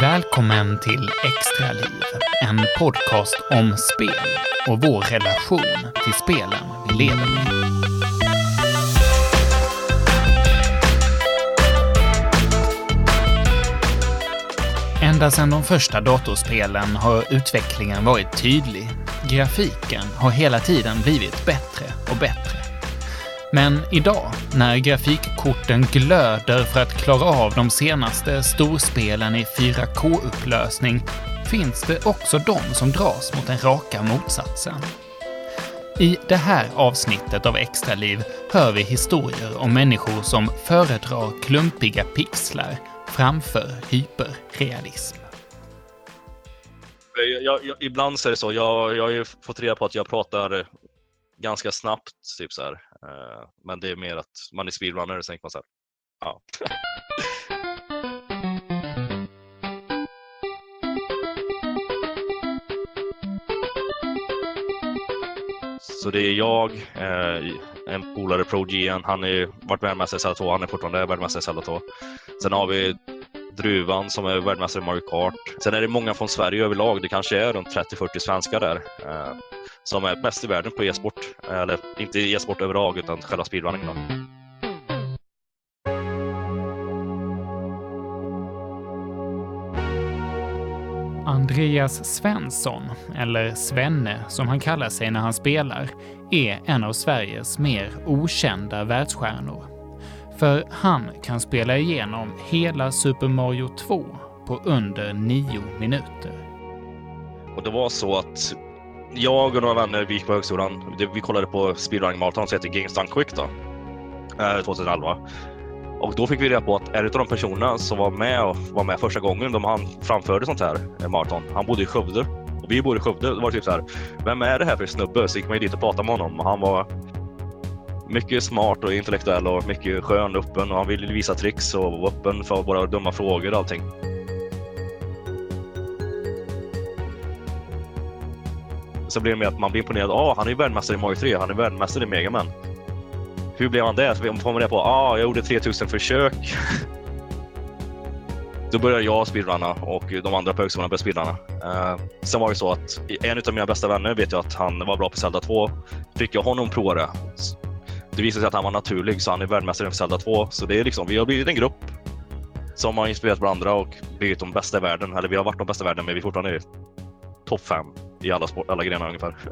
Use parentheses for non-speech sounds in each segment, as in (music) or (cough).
Välkommen till Extraliv, en podcast om spel och vår relation till spelen vi lever med. Ända sedan de första datorspelen har utvecklingen varit tydlig. Grafiken har hela tiden blivit bättre och bättre. Men idag, när grafikkorten glöder för att klara av de senaste storspelen i 4K-upplösning, finns det också de som dras mot den raka motsatsen. I det här avsnittet av Extraliv hör vi historier om människor som föredrar klumpiga pixlar framför hyperrealism. Jag, jag, ibland så är det så, jag, jag har ju fått reda på att jag pratar ganska snabbt, typ så här. Eh, men det är mer att man är speedrunner och så tänker man så här, ja. Så det är jag, eh, en polare ProGN. Han har varit världsmästare i Zelda 2, han är fortfarande världsmästare i Zelda 2. Sen har vi Druvan som är världsmästare i Mario Kart. Sen är det många från Sverige överlag, det kanske är runt 30-40 svenskar där. Eh, som är bäst i världen på e-sport. Eh, eller inte e-sport överlag, utan själva speedrunning. Då. Andreas Svensson, eller Svenne som han kallar sig när han spelar, är en av Sveriges mer okända världsstjärnor. För han kan spela igenom hela Super Mario 2 på under nio minuter. Och det var så att jag och några vänner, vi gick på högskolan, vi kollade på speedrunning maraton som heter Games Done Quick då, eh, 2011. Och då fick vi reda på att en av de personerna som var med och var med första gången de han framförde sånt här eh, maraton, han bodde i Skövde. Och vi bodde i Skövde. Det var typ så här, vem är det här för snubbe? Så gick man ju dit och pratade med honom och han var mycket smart och intellektuell och mycket skön och öppen och han ville visa tricks och var öppen för våra dumma frågor och allting. Så blir det med att man blir imponerad. Ah, han är ju världsmästare i Mario 3, han är världsmästare i Mega Man. Hur blev han det? Så får man reda på ah, jag gjorde 3000 försök. (laughs) Då började jag speedrunna och de andra på högskolan började speedrunna. Eh, sen var det så att en av mina bästa vänner vet jag att han var bra på Zelda 2. Fick jag honom prova det. Det visade sig att han var naturlig så han är världsmästare för Zelda 2. Så det är liksom, vi har blivit en grupp som har inspirerat varandra och blivit de bästa i världen. Eller vi har varit de bästa i världen men vi är fortfarande topp fem i alla, sport, alla grenar ungefär. (laughs)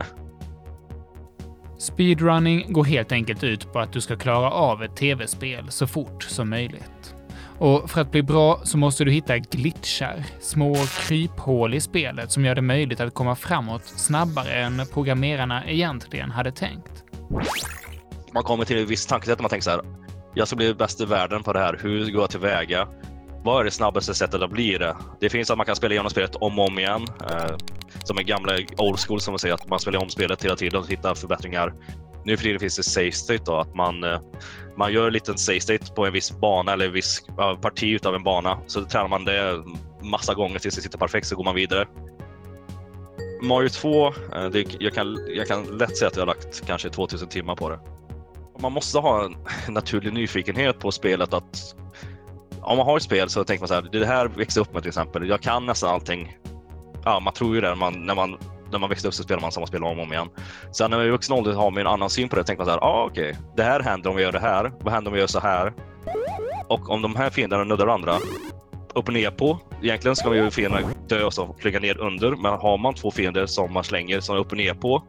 Speedrunning går helt enkelt ut på att du ska klara av ett tv-spel så fort som möjligt. Och för att bli bra så måste du hitta glitchar, små kryphål i spelet som gör det möjligt att komma framåt snabbare än programmerarna egentligen hade tänkt. Man kommer till ett visst tankesätt man tänker så här, jag ska bli bäst i världen på det här, hur går jag tillväga? Vad är det snabbaste sättet att bli det? Det finns att man kan spela igenom spelet om och om igen. Eh, som en gamla old school som man säger, att man spelar om spelet hela tiden och hittar förbättringar. Nu för tiden finns det safe state då, att man, eh, man gör en liten safe state på en viss bana eller en viss eh, parti utav en bana. Så tränar man det massa gånger tills det sitter perfekt så går man vidare. Mario 2, eh, det, jag, kan, jag kan lätt säga att jag har lagt kanske 2000 timmar på det. Man måste ha en (laughs) naturlig nyfikenhet på spelet att om man har ett spel så tänker man så här, det här växte upp med till exempel. Jag kan nästan allting. Ja, man tror ju det när man, när man, när man växte upp så spelar man samma spel om och om igen. Sen när man är i vuxen ålder har man en annan syn på det. Tänker man så här, ah, okej, okay, det här händer om vi gör det här. Vad händer om vi gör så här? Och om de här fienderna nuddar varandra, upp och ner på. Egentligen ska ju fienderna dö och så flyga ner under. Men har man två fiender som man slänger som är upp och ner på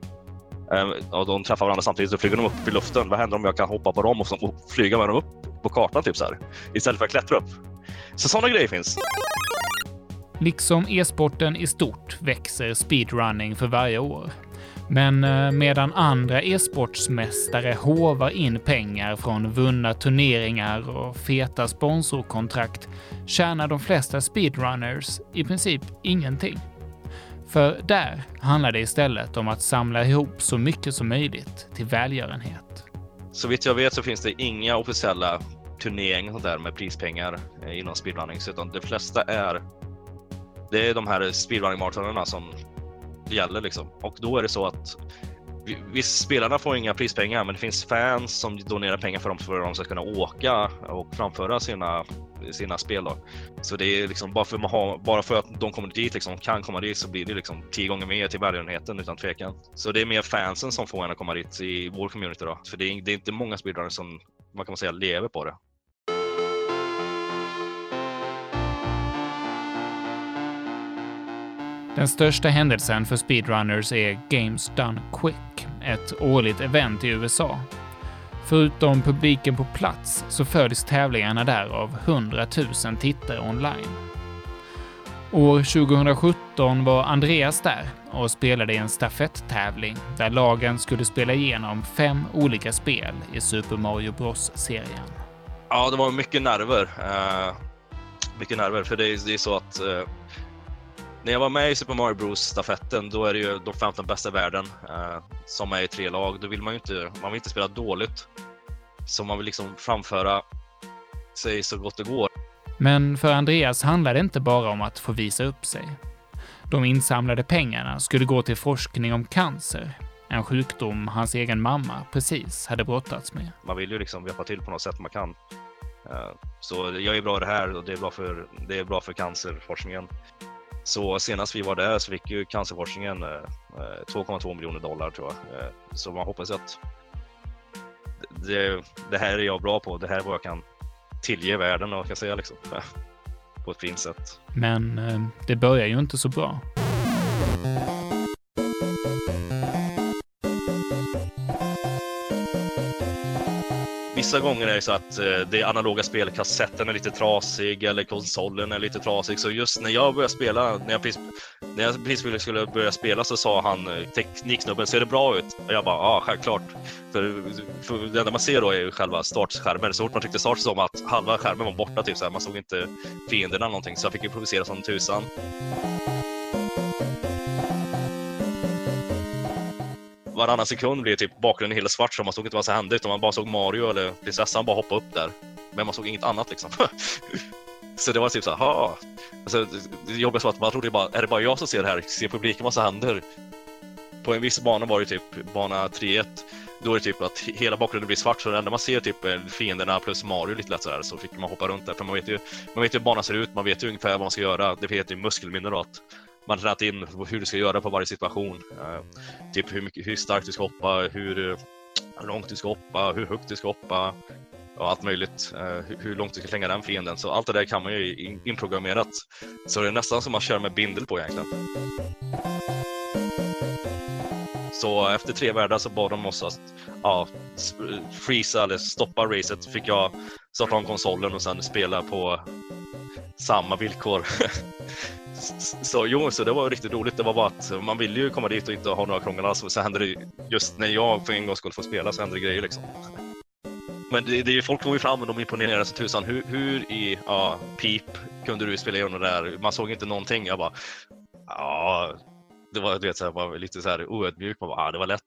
Ehm, och de träffar varandra samtidigt så flyger de upp i luften. Vad händer om jag kan hoppa på dem och flyga med dem upp på kartan typ så här, istället för att klättra upp. Så sådana grejer finns. Liksom e-sporten i stort växer speedrunning för varje år. Men eh, medan andra e-sportsmästare hovar in pengar från vunna turneringar och feta sponsorkontrakt tjänar de flesta speedrunners i princip ingenting. För där handlar det istället om att samla ihop så mycket som möjligt till välgörenhet. Så vitt jag vet så finns det inga officiella turneringar där med prispengar eh, inom speedrunning, utan de flesta är det är de här speedrunning maratonerna som gäller liksom. Och då är det så att Visst, spelarna får inga prispengar, men det finns fans som donerar pengar för dem för att de ska kunna åka och framföra sina sina spel. Då. Så det är liksom bara för, man har, bara för att de kommer dit, liksom, kan komma dit så blir det liksom tio gånger mer till välgörenheten utan tvekan. Så det är mer fansen som får en att komma dit i vår community då. För det är, det är inte många speedrunners som man kan säga lever på det. Den största händelsen för speedrunners är Games Done Quick, ett årligt event i USA. Förutom publiken på plats så följs tävlingarna där av 100 000 tittare online. År 2017 var Andreas där och spelade i en stafetttävling där lagen skulle spela igenom fem olika spel i Super Mario Bros-serien. Ja, det var mycket nerver. Uh, mycket nerver, för det är, det är så att uh när jag var med i Super Mario Bros-stafetten, då är det ju de 15 bästa i världen eh, som är i tre lag. Då vill man ju inte, man vill inte spela dåligt. Så man vill liksom framföra sig så gott det går. Men för Andreas handlar det inte bara om att få visa upp sig. De insamlade pengarna skulle gå till forskning om cancer, en sjukdom hans egen mamma precis hade brottats med. Man vill ju liksom hjälpa till på något sätt man kan. Eh, så jag är bra i det här och det är bra för, det är bra för cancerforskningen. Så senast vi var där så fick ju cancerforskningen eh, eh, 2,2 miljoner dollar tror jag. Eh, så man hoppas att det, det, här är jag bra på. Det här är vad jag kan tillge världen och kan säga liksom. (laughs) På ett fint sätt. Men det börjar ju inte så bra. Vissa gånger är det så att eh, det analoga spelkassetten är lite trasig eller konsolen är lite trasig. Så just när jag började spela, när jag precis, när jag precis skulle börja spela så sa han, eh, tekniksnubben, ser det bra ut? Och jag bara, ja självklart. För, för det enda man ser då är ju själva startskärmen. Så fort man tryckte start så såg man att halva skärmen var borta, typ så här. man såg inte fienderna eller någonting. Så jag fick improvisera som tusan. Varannan sekund blev typ bakgrunden helt svart så man såg inte vad som hände utan man bara såg Mario eller prinsessan bara hoppa upp där. Men man såg inget annat liksom. (laughs) så det var typ så här, alltså, det jobbigaste var att man trodde bara, är det bara jag som ser det här? Ser publiken vad som händer? På en viss bana var det typ bana 3-1. Då är det typ att hela bakgrunden blir svart så det enda man ser typ eh, fienderna plus Mario lite lätt sådär så fick man hoppa runt där för man vet ju, man vet ju hur banan ser ut, man vet ju ungefär vad man ska göra. Det heter ju muskelminne då att man tränat in hur du ska göra på varje situation. Typ hur, mycket, hur starkt du ska hoppa, hur, eh, hur långt du ska hoppa, hur högt du ska hoppa och allt möjligt. Uh, hur, långt du ska slänga den fienden. Så allt det där kan man ju in, inprogrammerat. Så det är nästan som att köra med bindel på egentligen. Så efter tre världar så bad de oss att ja, freeza eller stoppa racet. Fick jag starta om konsolen och sen spela på samma villkor. (laughs) Så jo, så det var riktigt roligt. Det var bara att man ville ju komma dit och inte ha några krångel alls. Så hände det just när jag för en gång skulle få spela så händer det grejer liksom. Men det, det, folk kom ju fram och de imponerade så tusan. Hur, hur i ja, pip kunde du spela igenom det där? Man såg inte någonting. Jag bara, ja, det var, du vet, så här, var lite så här oödmjuk. Man bara, ja, det var lätt.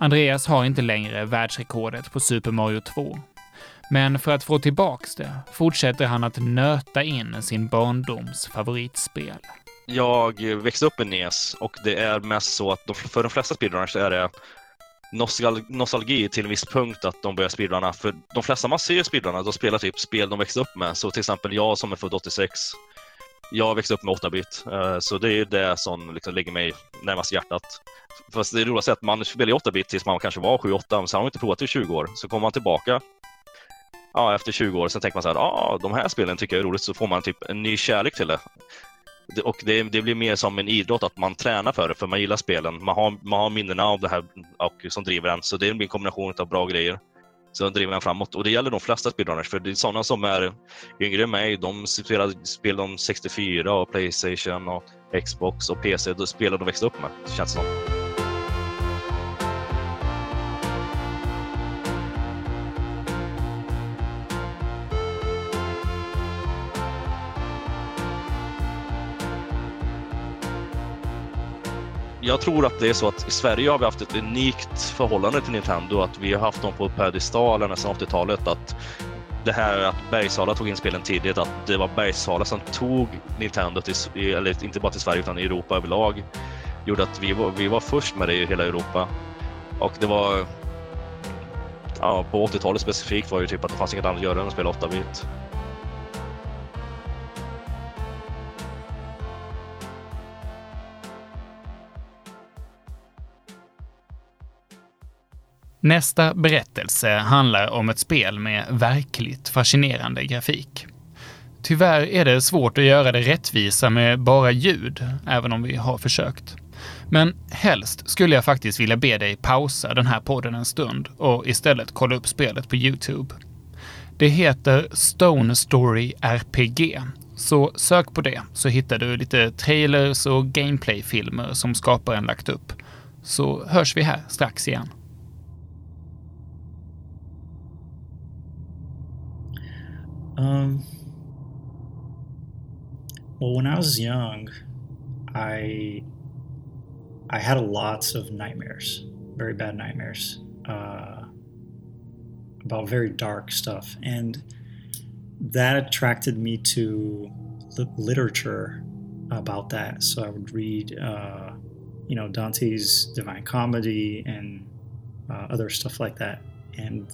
Andreas har inte längre världsrekordet på Super Mario 2 men för att få tillbaks det fortsätter han att nöta in sin barndoms favoritspel. Jag växte upp med NES och det är mest så att för de flesta speedrunners är det nostalgi till en viss punkt att de börjar speedrunna. För de flesta man ser speedrunna, de spelar typ spel de växte upp med. Så till exempel jag som är född 86, jag växte upp med 8-bit, eh, så det är det som liksom ligger mig närmast hjärtat. Fast det roligaste är att man spelar 8-bit tills man kanske var 7-8, men sen har man inte provat i 20 år. Så kommer man tillbaka ja, efter 20 år, sen tänker man så här, ja, de här spelen tycker jag är roligt, så får man typ en ny kärlek till det. Och det, det, blir mer som en idrott, att man tränar för det, för man gillar spelen. Man har, man har minnena av det här och, som driver en, så det blir en kombination av bra grejer som driver en framåt. Och det gäller de flesta speedrunners, för det är sådana som är yngre än mig, de spelar spel om 64 och Playstation och Xbox och PC, de spelar de växte upp med, känns det som. Jag tror att det är så att i Sverige har vi haft ett unikt förhållande till Nintendo, att vi har haft dem på piedestalen nästan 80-talet. Att det här att Bergsala tog in spelen tidigt, att det var Bergsala som tog Nintendo till, eller inte bara till Sverige utan i Europa överlag, gjorde att vi var, vi var först med det i hela Europa. Och det var ja, på 80-talet specifikt var ju typ att det fanns inget annat att göra än att spela 8-bit. Nästa berättelse handlar om ett spel med verkligt fascinerande grafik. Tyvärr är det svårt att göra det rättvisa med bara ljud, även om vi har försökt. Men helst skulle jag faktiskt vilja be dig pausa den här podden en stund och istället kolla upp spelet på Youtube. Det heter Stone Story RPG, så sök på det så hittar du lite trailers och gameplayfilmer som skaparen lagt upp. Så hörs vi här strax igen. Um, well, when I was young, I I had lots of nightmares, very bad nightmares, uh, about very dark stuff, and that attracted me to li- literature about that. So I would read, uh, you know, Dante's Divine Comedy and uh, other stuff like that, and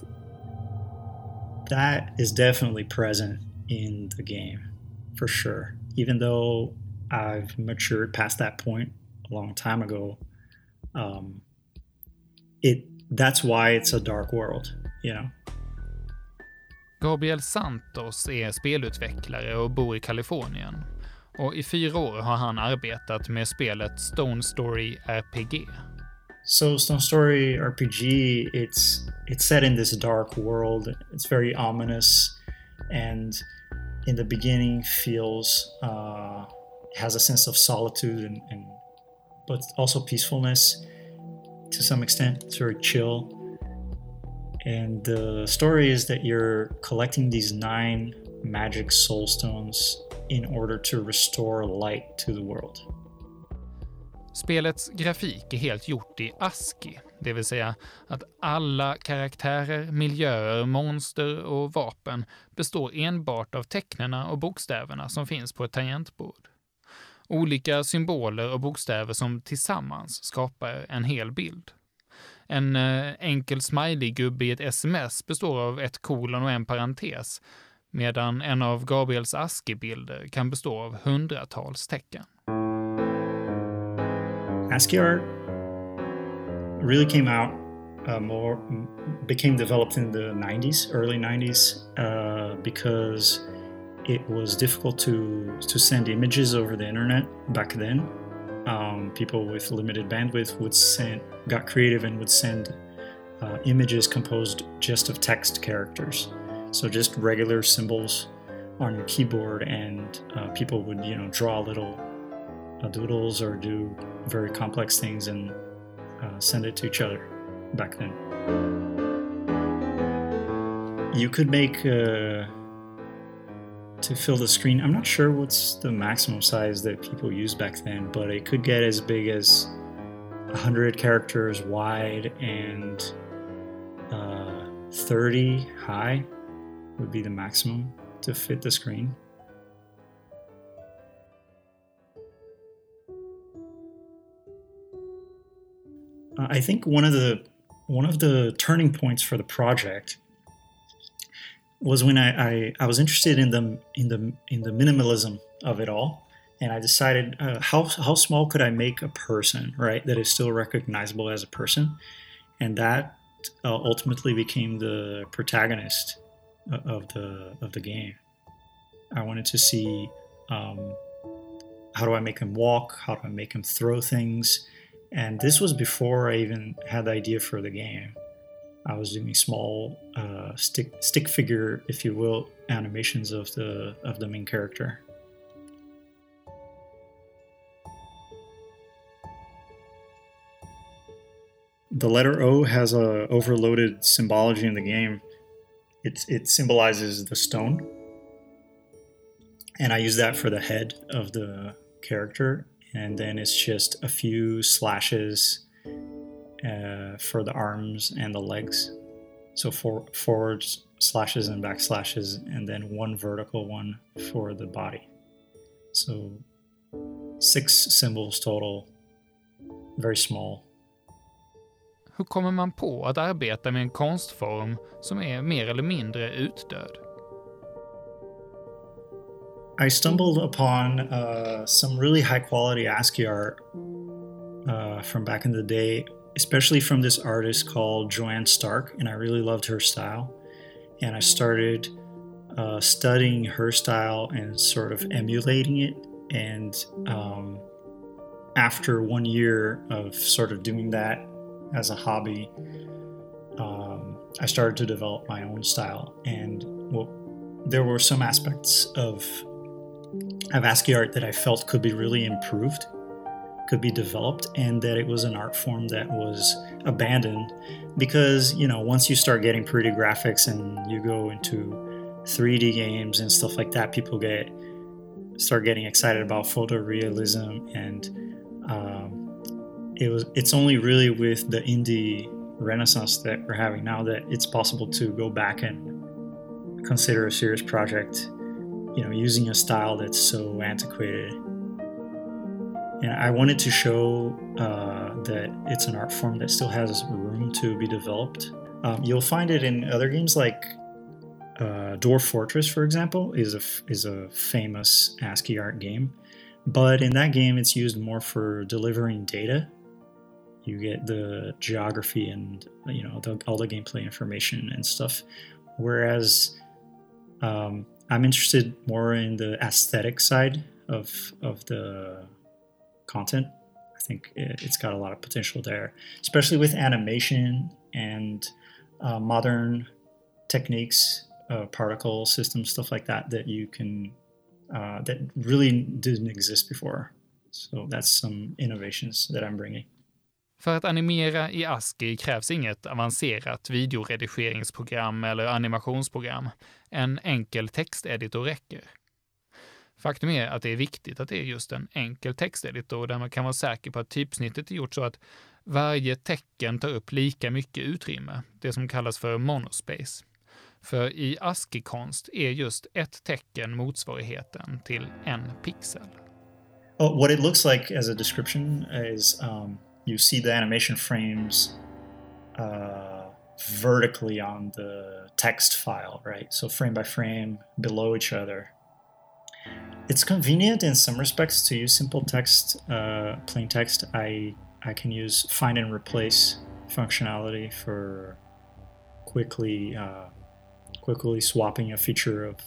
that is definitely present in the game for sure. Even though I've matured past that point a long time ago, um, it that's why it's a dark world, you know. Gabriel Santos är spelutvecklare och bor i Kalifornien. Och i fyra år har han arbetat med spelet Stone Story RPG. So Stone Story RPG, it's it's set in this dark world. It's very ominous, and in the beginning feels uh, has a sense of solitude and, and but also peacefulness to some extent. It's very chill. And the story is that you're collecting these nine magic soul stones in order to restore light to the world. Spelets grafik är helt gjort i ASCII, det vill säga att alla karaktärer, miljöer, monster och vapen består enbart av tecknena och bokstäverna som finns på ett tangentbord. Olika symboler och bokstäver som tillsammans skapar en hel bild. En eh, enkel smiley-gubbe i ett sms består av ett kolon och en parentes, medan en av Gabriels ASCII-bilder kan bestå av hundratals tecken. ASCII art really came out uh, more, became developed in the 90s, early 90s, uh, because it was difficult to, to send images over the internet back then. Um, people with limited bandwidth would send, got creative and would send uh, images composed just of text characters. So just regular symbols on your keyboard, and uh, people would, you know, draw little doodles or do very complex things and uh, send it to each other back then. You could make uh, to fill the screen. I'm not sure what's the maximum size that people use back then, but it could get as big as 100 characters wide and uh, 30 high would be the maximum to fit the screen. I think one of the one of the turning points for the project was when I, I, I was interested in the in the in the minimalism of it all, and I decided uh, how how small could I make a person right that is still recognizable as a person, and that uh, ultimately became the protagonist uh, of the of the game. I wanted to see um, how do I make him walk, how do I make him throw things, and this was before I even had the idea for the game. I was doing small uh, stick stick figure, if you will, animations of the of the main character. The letter O has a overloaded symbology in the game. It it symbolizes the stone, and I use that for the head of the character, and then it's just a few slashes uh, for the arms and the legs. So for forward slashes and back slashes, and then one vertical one for the body. So six symbols total, very small. hur kommer man på att arbeta med en konstform som är mer eller mindre utdöd? I stumbled upon uh, some really high quality ASCII art uh, from back in the day, especially from this artist called Joanne Stark, and I really loved her style. And I started uh, studying her style and sort of emulating it. And um, after one year of sort of doing that as a hobby, um, I started to develop my own style. And well, there were some aspects of of ASCII art that I felt could be really improved, could be developed, and that it was an art form that was abandoned because, you know, once you start getting pretty graphics and you go into 3D games and stuff like that, people get start getting excited about photorealism and um, it was it's only really with the indie renaissance that we're having now that it's possible to go back and consider a serious project you know, using a style that's so antiquated. And I wanted to show uh, that it's an art form that still has room to be developed. Um, you'll find it in other games like uh, Dwarf Fortress, for example, is a is a famous ASCII art game. But in that game, it's used more for delivering data. You get the geography and you know the, all the gameplay information and stuff. Whereas um, I'm interested more in the aesthetic side of of the content. I think it, has got a lot of potential there, especially with animation and uh, modern techniques, uh, particle systems, stuff like that that you can uh, that really didn't exist before. So that's some innovations that I'm bringing. För att animera i ASCII krävs inget avancerat videoredigeringsprogram eller animationsprogram. En enkel texteditor räcker. Faktum är att det är viktigt att det är just en enkel texteditor där man kan vara säker på att typsnittet är gjort så att varje tecken tar upp lika mycket utrymme, det som kallas för monospace. För i ASCII-konst är just ett tecken motsvarigheten till en pixel. Oh, what it looks like as a description is um... you see the animation frames uh, vertically on the text file, right? So frame by frame below each other. It's convenient in some respects to use simple text, uh, plain text. I I can use find and replace functionality for quickly uh, quickly swapping a feature of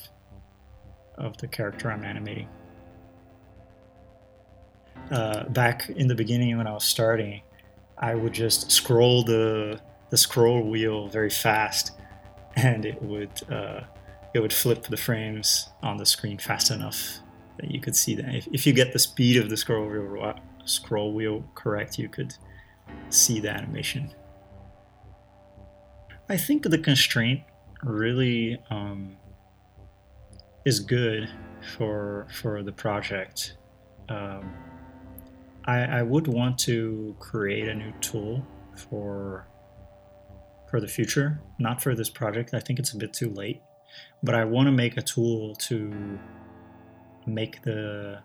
of the character I'm animating uh, back in the beginning when I was starting, I would just scroll the the scroll wheel very fast, (laughs) and it would uh, it would flip the frames on the screen fast enough that you could see that. If, if you get the speed of the scroll wheel scroll wheel correct, you could see the animation. I think the constraint really um, is good for for the project. Um, I, I would want to create a new tool for for the future, not for this project. I think it's a bit too late, but I want to make a tool to make the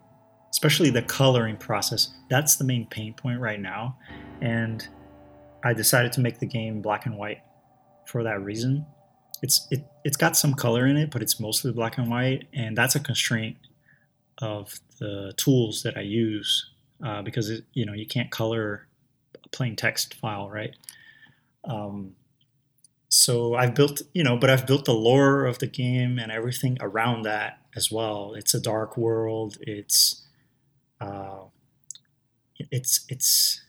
especially the coloring process. That's the main pain point right now, and I decided to make the game black and white for that reason. It's it it's got some color in it, but it's mostly black and white, and that's a constraint of the tools that I use uh, because it, you know you can't color a plain text file, right? Um, so I've built, you know, but I've built the lore of the game and everything around that as well. It's a dark world. It's uh, it's it's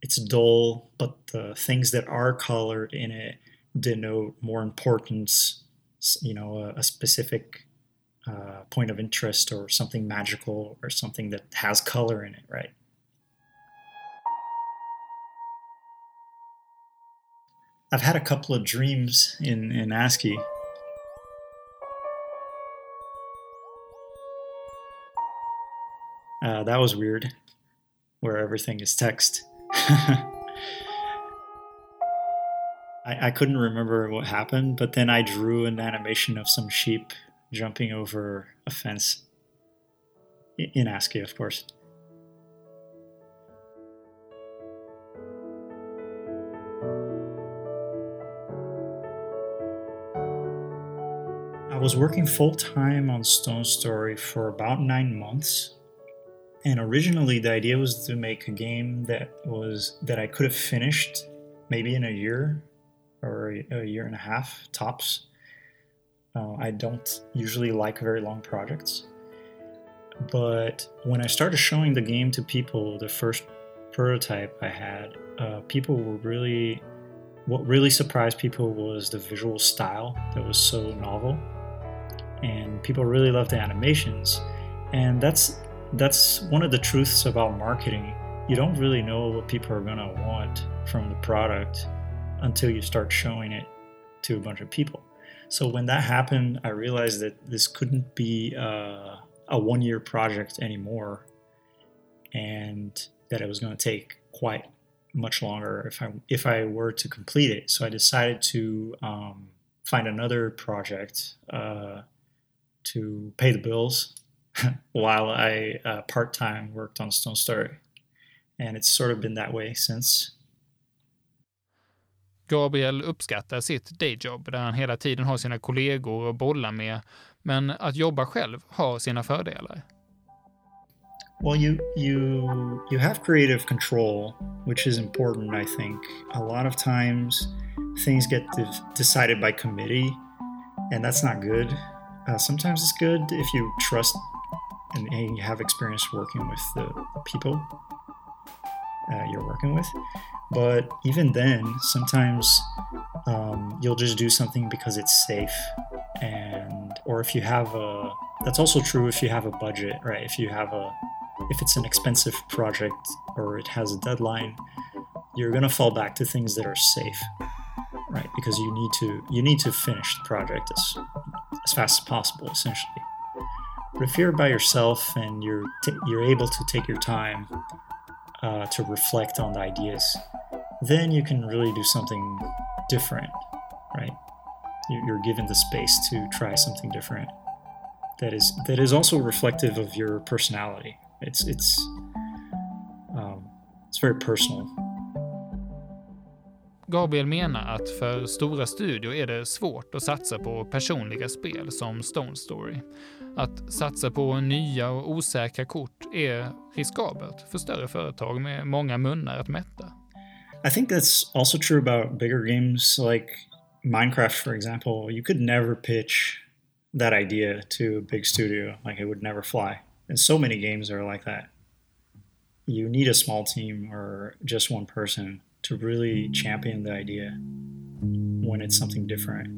it's dull, but the things that are colored in it denote more importance. You know, a, a specific uh, point of interest or something magical or something that has color in it, right? I've had a couple of dreams in, in ASCII. Uh, that was weird, where everything is text. (laughs) I, I couldn't remember what happened, but then I drew an animation of some sheep jumping over a fence in ASCII, of course. I was working full time on Stone Story for about nine months. And originally, the idea was to make a game that was that I could have finished maybe in a year or a year and a half tops. Uh, I don't usually like very long projects. But when I started showing the game to people, the first prototype I had, uh, people were really. What really surprised people was the visual style that was so novel. And people really loved the animations. And that's that's one of the truths about marketing. You don't really know what people are gonna want from the product until you start showing it to a bunch of people. So when that happened, I realized that this couldn't be uh, a one year project anymore and that it was going to take quite much longer if I if I were to complete it. So I decided to um, find another project uh, to pay the bills (laughs) while I uh, part time worked on Stone Story, and it's sort of been that way since. Gabriel uppskattar sitt dayjob där han hela tiden har sina kollegor att bolla med, men att jobba själv har sina fördelar. Well, you you you have creative control, which is important. I think a lot of times things get de- decided by committee, and that's not good. Uh, sometimes it's good if you trust and, and you have experience working with the people uh, you're working with. But even then, sometimes um, you'll just do something because it's safe, and or if you have a. That's also true if you have a budget, right? If you have a, if it's an expensive project or it has a deadline, you're gonna fall back to things that are safe, right? Because you need to you need to finish the project as as fast as possible, essentially. But if you're by yourself and you're t- you're able to take your time uh, to reflect on the ideas, then you can really do something different, right? You're given the space to try something different that is that is also reflective of your personality. It's it's um, it's very personal. Gabriel menar att för stora studior är det svårt att satsa på personliga spel som Stone Story. Att satsa på nya och osäkra kort är riskabelt för större företag med många munnar att mätta. I think that's also true about bigger games like Minecraft, for example. You could never pitch that idea to a big studio, like it would never fly. And so many games are like that. You need a small team or just one person to really champion the idea when it's something different.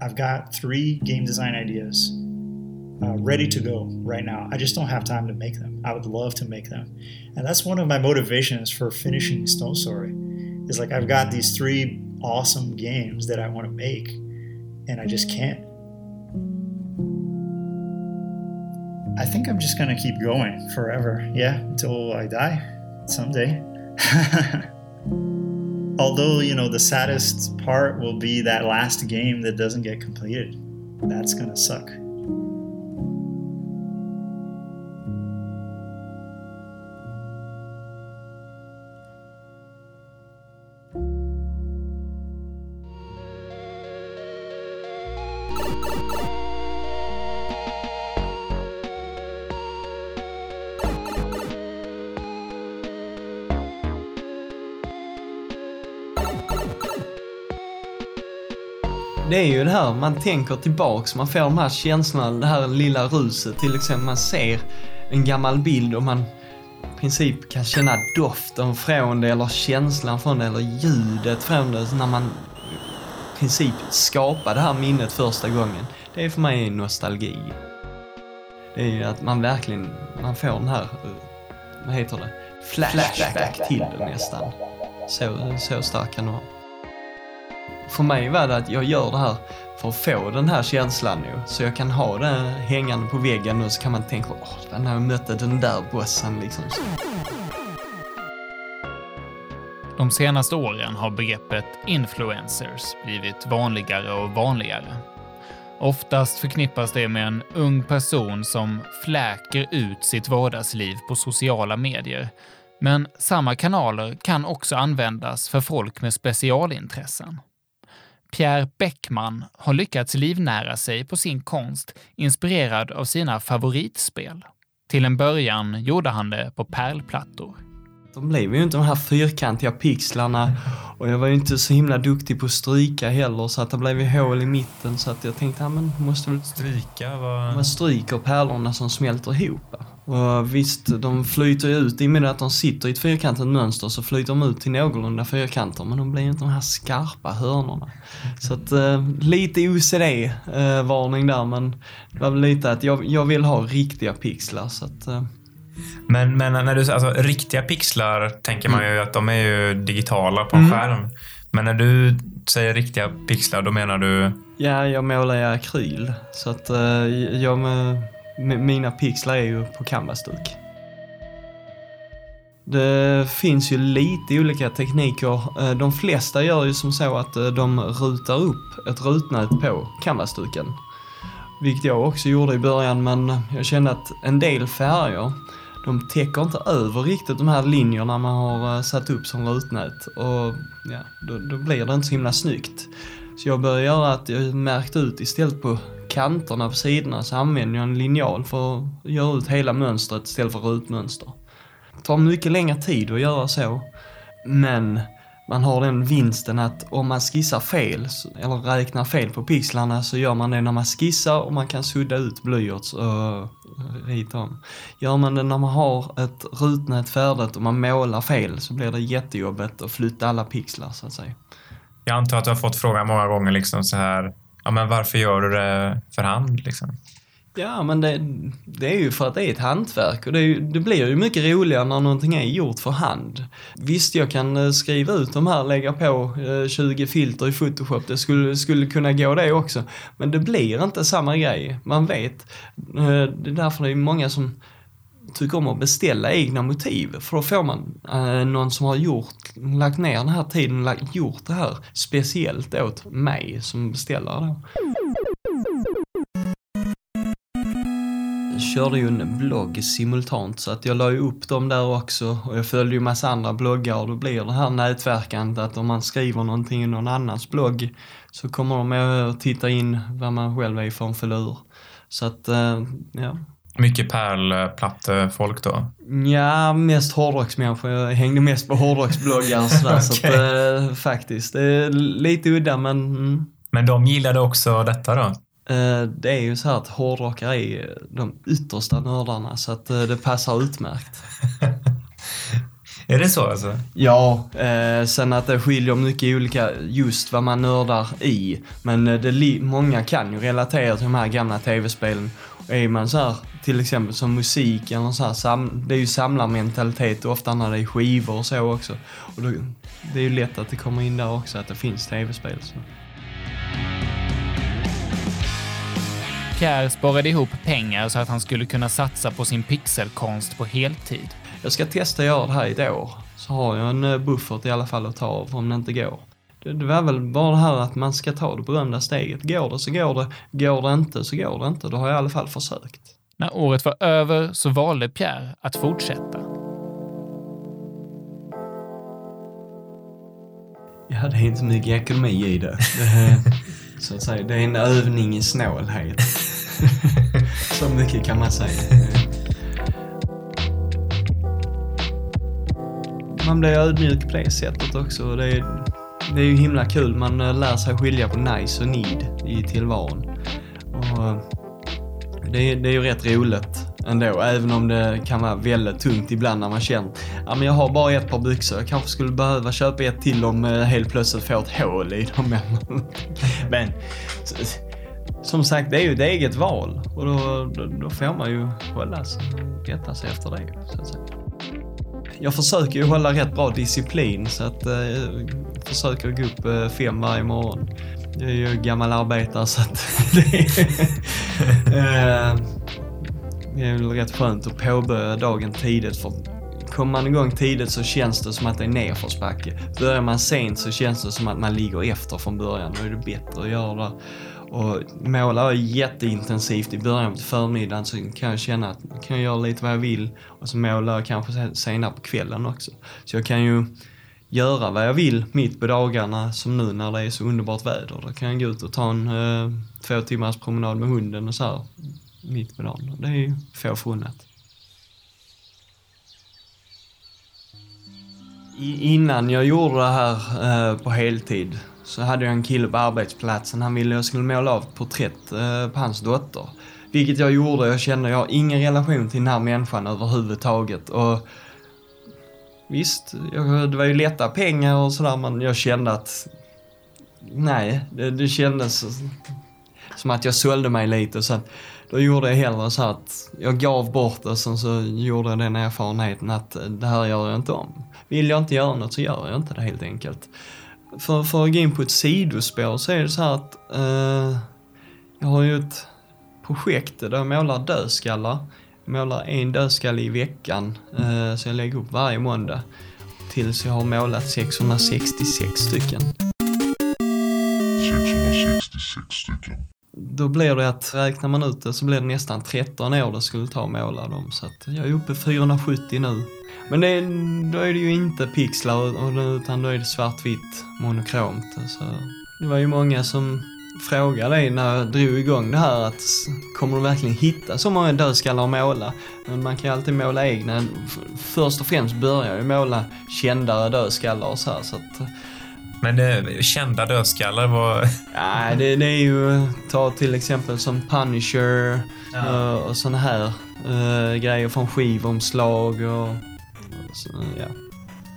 I've got three game design ideas uh, ready to go right now. I just don't have time to make them. I would love to make them. And that's one of my motivations for finishing Stone Story. Is like I've got these three awesome games that I want to make, and I just can't. I think I'm just gonna keep going forever. Yeah, until I die someday. (laughs) Although, you know, the saddest part will be that last game that doesn't get completed. That's gonna suck. Det är ju det här, man tänker tillbaks, man får de här känslorna, det här lilla ruset. Till exempel man ser en gammal bild och man i princip kan känna doften från det eller känslan från det eller ljudet från det när man i princip skapar det här minnet första gången. Det är för mig nostalgi. Det är ju att man verkligen, man får den här, vad heter det, flashback till det nästan. Så, så stark kan det vara för mig var det att jag gör det här för att få den här känslan nu. Så jag kan ha den hängande på väggen och så kan man tänka, åh, när jag mötte den där bossen liksom. De senaste åren har begreppet influencers blivit vanligare och vanligare. Oftast förknippas det med en ung person som fläker ut sitt vardagsliv på sociala medier. Men samma kanaler kan också användas för folk med specialintressen. Pierre Beckman har lyckats livnära sig på sin konst inspirerad av sina favoritspel. Till en början gjorde han det på pärlplattor. De blev ju inte de här fyrkantiga pixlarna och jag var ju inte så himla duktig på att stryka heller så att det blev ju hål i mitten så att jag tänkte, ja men måste väl Stryka var... man stryker pärlorna som smälter ihop. Och visst, de flyter ju ut i och med att de sitter i ett fyrkantigt mönster så flyter de ut till någorlunda fyrkanter men de blir ju inte de här skarpa hörnorna. Så att eh, lite OCD-varning där men det var väl lite att jag, jag vill ha riktiga pixlar så att eh, Men, men när du alltså riktiga pixlar tänker man ju att de är ju digitala på en Mm. skärm. Men när du säger riktiga pixlar, då menar du... Ja, jag målar i akryl. Så att eh, jag med, mina pixlar är ju på canvasduk. Det finns ju lite olika tekniker. Eh, de flesta gör ju som så att eh, de rutar upp ett rutnät på canvasduken. Vilket jag också gjorde i början men jag kände att en del färger de täcker inte över riktigt de här linjerna man har eh, satt upp som rutnät och ja, då, då blir det inte så himla snyggt. Så jag började göra att jag märkte ut istället på kanterna på sidorna så använder jag en linjal för att göra ut hela mönstret istället för rutmönster. Det tar mycket längre tid att göra så. Men man har den vinsten att om man skissar fel, eller räknar fel på pixlarna så gör man det när man skissar och man kan sudda ut blyerts eh, och rita om. Gör man det när man har ett rutnät färdigt och man målar fel så blir det jättejobbigt att flytta alla pixlar så att säga. Jag antar att du har fått frågan många gånger liksom så här, ja men varför gör du det för hand liksom? Ja, men det, det är ju för att det är ett hantverk och det, är det blir ju mycket roligare när någonting är gjort för hand. Visst, jag kan eh, skriva ut de här, lägga på eh, 20 filter i Photoshop, det skulle, skulle kunna gå det också. Men det blir inte samma grej, man vet. Eh, det är därför det är många som tycker om att beställa egna motiv. För då får man eh, någon som har gjort, lagt ner den här tiden, lagt, gjort det här speciellt åt mig som beställare då. Jag körde ju en blogg simultant så att jag la ju upp dem där också och jag följde ju massa andra bloggar och då blir det här nätverkandet att om man skriver någonting i någon annans blogg så kommer de att titta in vad man själv är för en filur. Så att, eh, ja. Mycket pärlplattefolk då? Ja, mest hårdrocksmänniskor. Jag hängde mest på hårdrocksbloggar sådär. (laughs) Så att, eh, faktiskt, det är lite udda men mm. Men de gillade också detta då? Eh, Det är ju så här att hårdrockare är de yttersta nördarna så att eh, det passar utmärkt. (laughs) Är det så alltså? Ja, eh, sen att det skiljer mycket olika, just vad man nördar i. Men det, många kan ju relatera till de här gamla tv-spelen. Är man så här, till exempel som musik eller så här, sam, det är ju samlarmentalitet ofta när det är skivor och så också. Och då, det är ju lätt att det kommer in där också, att det finns tv-spel. Så. Pierre sparade ihop pengar så att han skulle kunna satsa på sin pixelkonst på heltid. Jag ska testa att göra det här i ett år. Så har jag en eh, buffert i alla fall att ta av om det inte går. Det, var väl bara det här att man ska ta det berömda steget. Går det så går det, går det inte så går det inte. Då har jag i alla fall försökt. När året var över så valde Pierre att fortsätta. Ja, det är inte mycket ekonomi i det. det (laughs) är, så att säga, det är en övning i snålhet. (laughs) så mycket kan man säga. Man blir ödmjuk på det sättet också. Det är, det är ju himla kul. Man eh, lär sig skilja på nice och need i tillvaron. Och eh, det, är, det är ju rätt roligt ändå, även om det kan vara väldigt tungt ibland när man känner ja, men jag har bara ett par byxor, jag kanske skulle behöva köpa ett till om jag helt plötsligt får ett hål i dem. (laughs) Men, som sagt, det är ju ett eget val och då, då, då får man ju hålla sig, rätta sig efter det. Så att säga. Jag försöker ju hålla rätt bra disciplin så att eh, försöker gå upp eh, fem varje morgon. Jag är ju gammal arbetare så att (laughs) det är, (laughs) eh, det är väl rätt skönt att påbörja dagen tidigt för kommer man igång tidigt så känns det som att det är nedförsbacke. Börjar man sent så känns det som att man ligger efter från början. Då är det bättre att göra det. Och målar jag jätteintensivt i början på förmiddagen så kan jag känna att kan jag göra lite vad jag vill och så målar jag kanske se- senare på kvällen också. Så jag kan ju göra vad jag vill mitt på dagarna som nu när det är så underbart väder. Då kan jag gå ut och ta en eh, två timmars promenad med hunden och så här mitt på dagen. Det är ju få förunnat. I, innan jag gjorde det här eh, på heltid så hade jag en kille på arbetsplatsen. Han ville jag skulle måla av ett porträtt eh, på hans dotter. Vilket jag gjorde. Jag kände jag har ingen relation till den här människan överhuvudtaget. Och visst, jag, det var ju lätta pengar och sådär men jag kände att nej, det, det kändes som att jag sålde mig lite. Så att, då gjorde jag hellre så att jag gav bort det, sen så gjorde jag den erfarenheten att det här gör jag inte om. Vill jag inte göra något så gör jag inte det helt enkelt. För, för att gå in på ett sidospår så är det så här att eh, jag har ju ett projekt där jag målar dödskallar. Målar en dödskalle i veckan, eh, så jag lägger upp varje måndag. Tills jag har målat 666 stycken. 666 stycken. Då blir det att, räknar man ut det så blir det nästan 13 år det skulle ta att måla dem. Så att jag är uppe i 470 nu. Men det, då är det ju inte pixlar utan då är det svartvitt monokromt. Så det var ju många som frågade dig när jag drog igång det här att kommer du verkligen hitta så många dödskallar att måla? Men man kan ju alltid måla egna. Först och främst börjar jag måla kändare dödskallar och så här. Så att, Men eh, kända dödskallar var... Nej, det, det är ju, ta till exempel som Punisher Ja. eh, och såna här eh, grejer från skivomslag och, och så, ja.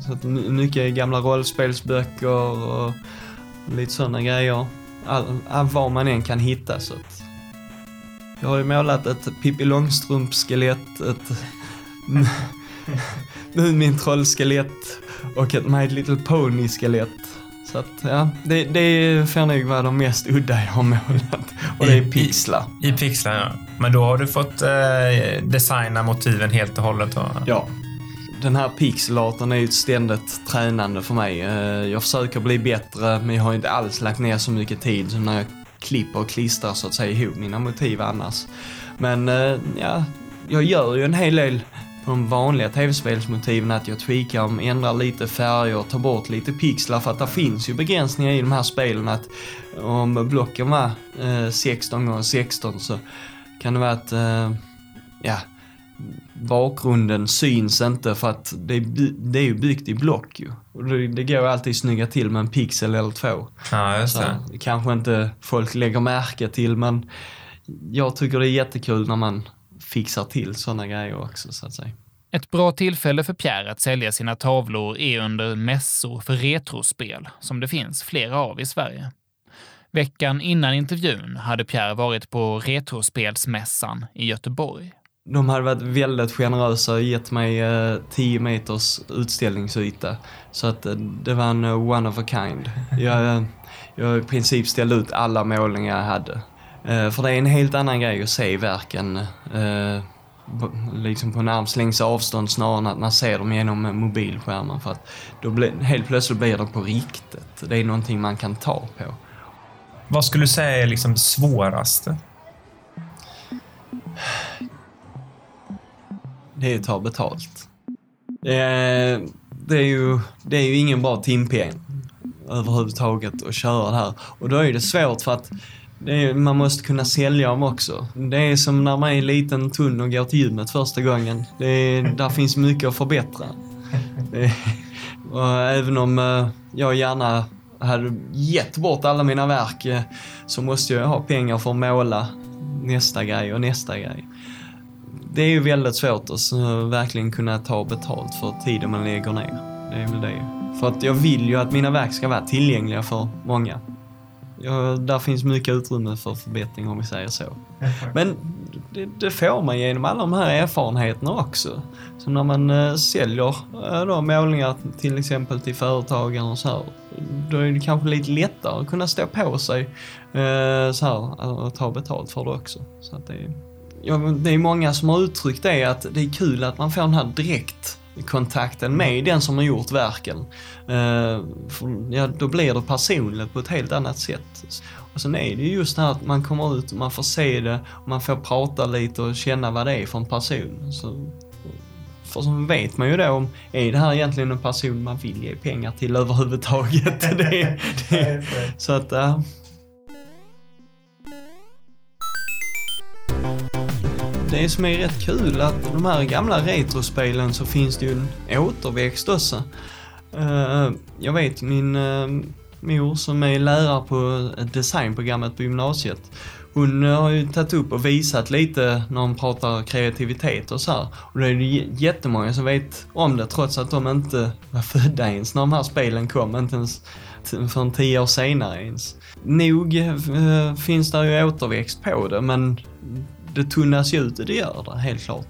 Så att my- mycket gamla rollspelsböcker och lite sådana grejer. All, all, vad man än kan hitta så att jag har ju målat ett Pippi Långstrump-skelett, ett (laughs) Mumintroll-skelett och ett My Little Pony-skelett. Så att ja, det, det får nog vara de mest udda jag har målat. Och det I- är pixlar. I pixlar, ja. Men då har du fått eh, designa motiven helt och hållet? då? Ja. Den här pixelarten är ju ett ständigt tränande för mig. Eh, jag försöker bli bättre, men jag har inte alls lagt ner så mycket tid som när jag klipper och klistrar så att säga ihop mina motiv annars. Men eh, ja, jag gör ju en hel del på de vanliga tv-spelsmotiven att jag tweakar om, ändrar lite färger, tar bort lite pixlar för att det finns ju begränsningar i de här spelen att om blocken var eh, 16 x 16 så kan det vara att, eh, ja, bakgrunden syns inte för att det det är ju byggt i block ju. Och det, det går alltid snygga till med en pixel eller två. Ja, just det kanske inte folk lägger märke till men jag tycker det är jättekul när man fixar till sådana grejer också så att säga. Ett bra tillfälle för Pierre att sälja sina tavlor är under mässor för retrospel, som det finns flera av i Sverige. Veckan innan intervjun hade Pierre varit på Retrospelsmässan i Göteborg. De hade varit väldigt generösa och gett mig eh, 10 meters utställningsyta. Så att eh, det var en eh, one of a kind. Jag, jag i princip ställde ut alla målningar jag hade. För det är en helt annan grej att se verken på- liksom på en armslängds avstånd snarare än att man ser dem genom mobilskärmen. För att då blir, helt plötsligt blir det på riktigt. Det är någonting man kan ta på. Vad skulle du säga är liksom det svåraste? Det är att ta betalt. Det är, det är, ju, det är ju ingen bra timpeng överhuvudtaget att köra det här. Och då är det svårt för att det är, man måste kunna sälja dem också. Det är som när man är liten tunn och går till gymmet första gången. Det är, där finns mycket att förbättra. Är, och även om eh, jag gärna hade gett bort alla mina verk eh, så måste jag ha pengar för att måla nästa grej och nästa grej. Det är ju väldigt svårt att verkligen kunna ta betalt för tiden man lägger ner. Det är väl det. För att jag vill ju att mina verk ska vara tillgängliga för många. Ja, där finns mycket utrymme för förbättring om vi säger så. Men det, det får man genom alla de här erfarenheterna också. Som när man eh, säljer eh, då, målningar till exempel till företagare och så här. Då är det kanske lite lättare att kunna stå på sig eh, så här och ta betalt för det också. Så att det, är- ja, det är många som har uttryckt det att det är kul att man får den här direktkontakten med den som har gjort verken. Eh, för, ja, då blir det personligt på ett helt annat sätt. Och sen är det ju just det här att man kommer ut och man får se det, och man får prata lite och känna vad det är för en person. Så För så vet man ju då om, är det här egentligen en person man vill ge pengar till överhuvudtaget? (laughs) det, det, så att, ja. Det som är rätt kul att de här gamla retrospelen så finns det ju en återväxt också. Eh, jag vet min eh, mor som är lärare på designprogrammet på gymnasiet. Hon eh, har ju tagit upp och visat lite när hon pratar kreativitet och så här. Och det är ju jättemånga som vet om det trots att de inte var födda ens när de här spelen kom. Inte ens förrän tio år senare ens. Nog finns det ju återväxt på det men det tunnas ju ut, det gör det helt klart.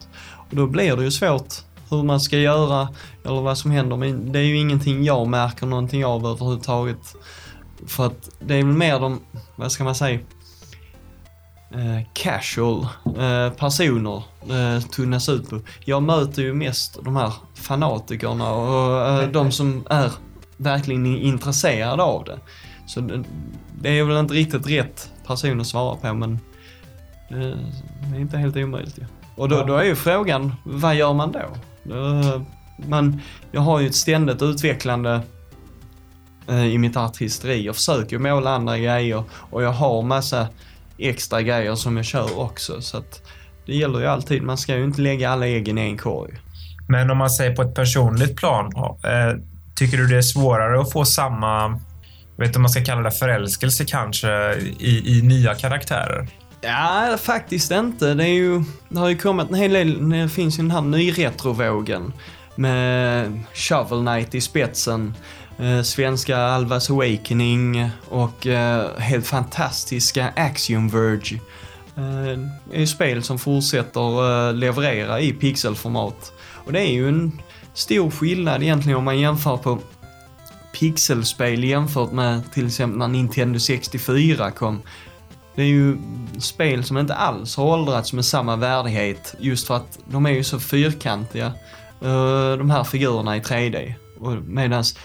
Och då blir det ju svårt hur man ska göra eller vad som händer. Men det är ju ingenting jag märker någonting av överhuvudtaget. För att det är väl mer de, vad ska man säga, eh, casual eh, personer eh, tunnas ut på. Jag möter ju mest de här fanatikerna och eh, de som är verkligen intresserade av det. Så det, det är väl inte riktigt rätt person att svara på men eh, det är inte helt omöjligt ju. Och då, då är ju frågan, vad gör man då? Man, jag har ju ett ständigt utvecklande eh, i mitt artisteri. Jag försöker måla andra grejer och jag har massa extra grejer som jag kör också. Så det gäller ju alltid, man ska ju inte lägga alla äggen i en korg. Men om man säger på ett personligt plan, eh, tycker du det är svårare att få samma, vet inte om man ska kalla det förälskelse kanske, i, i nya karaktärer? Ja, faktiskt inte. Det, är ju, det har ju kommit en hel del, det finns ju den här nyretrovågen med Shovel Knight i spetsen, eh, svenska Alvas Awakening och eh, helt fantastiska Axiom Verge. Eh, det är ju spel som fortsätter eh, leverera i pixelformat. Och det är ju en stor skillnad egentligen om man jämför på pixelspel jämfört med till exempel när Nintendo 64 kom. Det är ju spel som inte alls har åldrats med samma värdighet just för att de är ju så fyrkantiga, eh, de här figurerna i 3D. Medan medans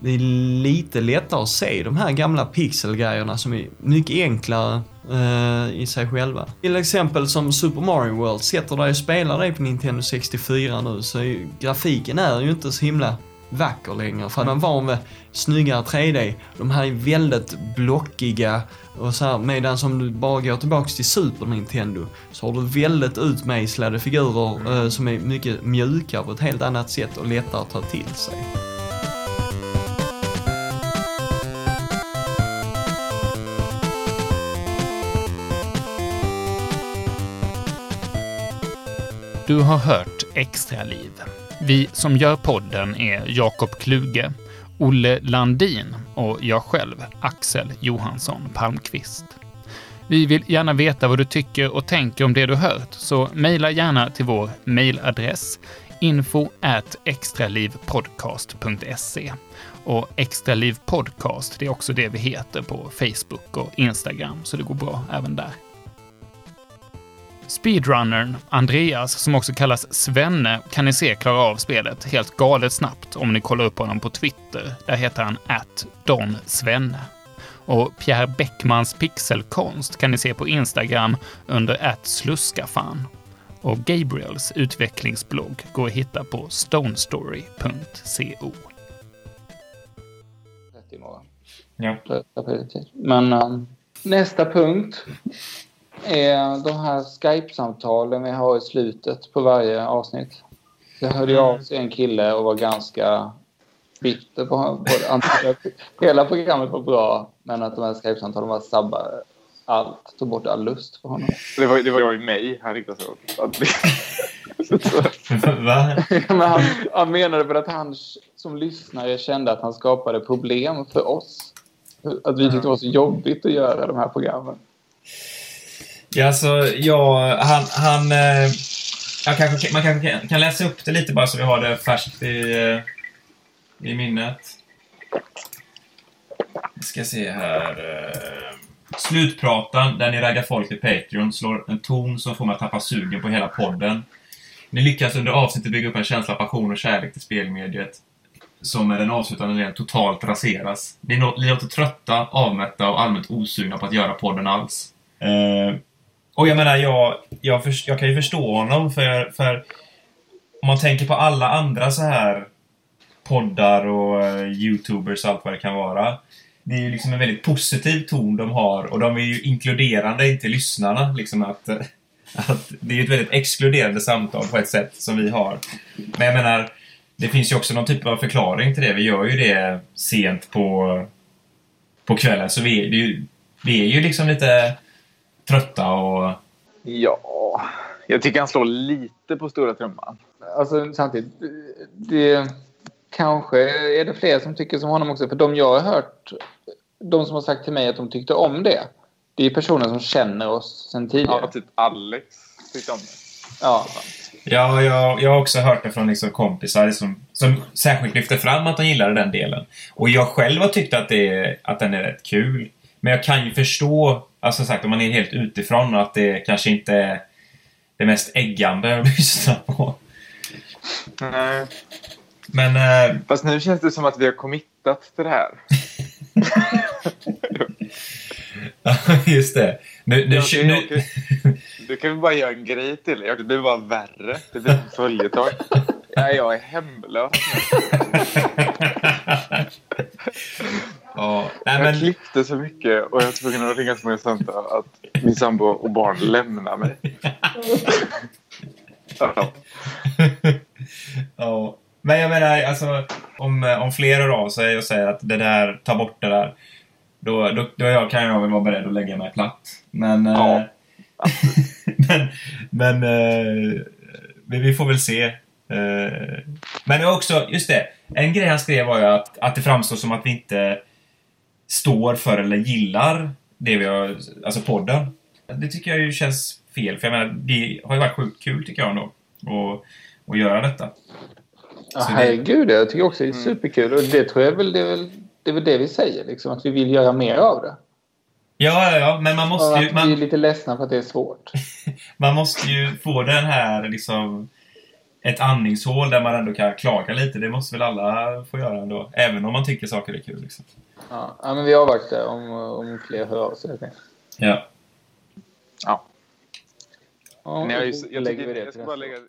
det är lite lättare att se de här gamla pixelgrejerna som är mycket enklare eh, i sig själva. Till exempel som Super Mario World, sätter dig och spelar det på Nintendo 64 nu så är ju, grafiken är ju inte så himla vacker längre. För man var van vid snyggare 3D. De här är väldigt blockiga och så här, medan om du bara går tillbaks till Super Nintendo så har du väldigt utmejslade figurer eh, som är mycket mjukare på ett helt annat sätt och lättare att ta till sig. Du har hört Extra liv. Vi som gör podden är Jakob Kluge, Olle Landin och jag själv, Axel Johansson Palmqvist. Vi vill gärna veta vad du tycker och tänker om det du hört, så mejla gärna till vår mejladress info at extralivpodcast.se. Och Extraliv Podcast, det är också det vi heter på Facebook och Instagram, så det går bra även där. Speedrunnern Andreas, som också kallas Svenne, kan ni se klara av spelet helt galet snabbt om ni kollar upp honom på Twitter. Där heter han att Don Svenne. Och Pierre Bäckmans pixelkonst kan ni se på Instagram under att sluskafan. Och Gabriels utvecklingsblogg går att hitta på stonestory.co. Ja. Men um, nästa punkt är de här Skype-samtalen vi har i slutet på varje avsnitt. Jag hörde ju av sig en kille och var ganska bitter på honom. (laughs) Hela programmet var bra, men att de här Skype-samtalen var sabba allt. Tog bort all lust för honom. Det var, det var ju mig han riktade sig åt. (laughs) Va? (laughs) men han, han menade väl att han som lyssnare kände att han skapade problem för oss. Att vi tyckte det var så jobbigt att göra de här programmen. Ja, alltså, jag, han, han, eh, jag kanske, man kanske kan- kan läsa upp det lite bara så vi har det färskt i, eh, i minnet. Vi ska se här. eh, Slutpratan, där ni raggar folk till Patreon, slår en ton som får mig att tappa sugen på hela podden. Ni lyckas under avsnittet bygga upp en känsla av passion och kärlek till spelmediet som med den avslutande delen totalt raseras. Ni ni låter trötta, avmätta och allmänt osugna på att göra podden alls. Eh, och jag menar, jag, jag, för, jag kan ju förstå honom för, för om man tänker på alla andra så här poddar och eh, youtubers och allt vad det kan vara. Det är ju liksom en väldigt positiv ton de har och de är ju inkluderande in till lyssnarna. Liksom att, (laughs) att det är ju ett väldigt exkluderande samtal på ett sätt som vi har. Men jag menar, det finns ju också någon typ av förklaring till det. Vi gör ju det sent på, på kvällen så vi, det är ju, vi är ju liksom lite trötta och... Ja, jag tycker han slår lite på stora trumman. Alltså samtidigt, det kanske är det fler som tycker som honom också. För de jag har hört, de som har sagt till mig att de tyckte om det, det är personer som känner oss sen tidigare. Ja, typ Alex tyckte om det. Ja. Ja, jag, jag har också hört det från liksom kompisar som, som särskilt lyfter fram att de gillade den delen. Och jag själv har tyckt att, det, att den är rätt kul. Men jag kan ju förstå, alltså sagt, om man är helt utifrån, att det kanske inte är det mest äggande att (laughs) lyssna på. Nej. Men... Eh, Fast nu känns det som att vi har committat till det här. (laughs) just det. Nu, nu, jag- nu, jag- Du kan väl bara göra en grej till det. Det blir bara värre. Det blir en följetong. (laughs) Ja, jag är hemlös. Ja, nej, Jag men, klippte så mycket och jag var tvungen att ringa så många samtal att min sambo och barn lämnar mig. (laughs) Ja. ja. Men jag menar, alltså, om, om fler hör av sig och säger att det där, ta bort det där. Då, då, då jag, kan jag väl vara beredd att lägga mig platt. Men... Ja. Eh, (laughs) men men eh, vi, får väl se. Eh, men också, just det. En grej han skrev var ju att, att det framstår som att vi inte står för eller gillar det vi har, alltså podden. Det tycker jag ju känns fel. För jag menar, det har ju varit sjukt kul tycker jag ändå. Och, och göra detta. Ja, det- herregud, jag tycker också det är Mm. superkul. Och det tror jag väl, det är väl det, är väl det vi säger, liksom, att vi vill göra mer av det. Ja, ja, ja, men man måste att ju, vi är man, lite ledsna för att det är svårt. (laughs) man måste ju få den här liksom ett andningshål där man ändå kan klaga lite. Det måste väl alla få göra ändå. Även om man tycker saker är kul. Liksom. Ja, men vi avvaktar om, om fler hör av sig. Ja. Ja. Ja, Nej, jag, jag, lägger vi tycker, det jag till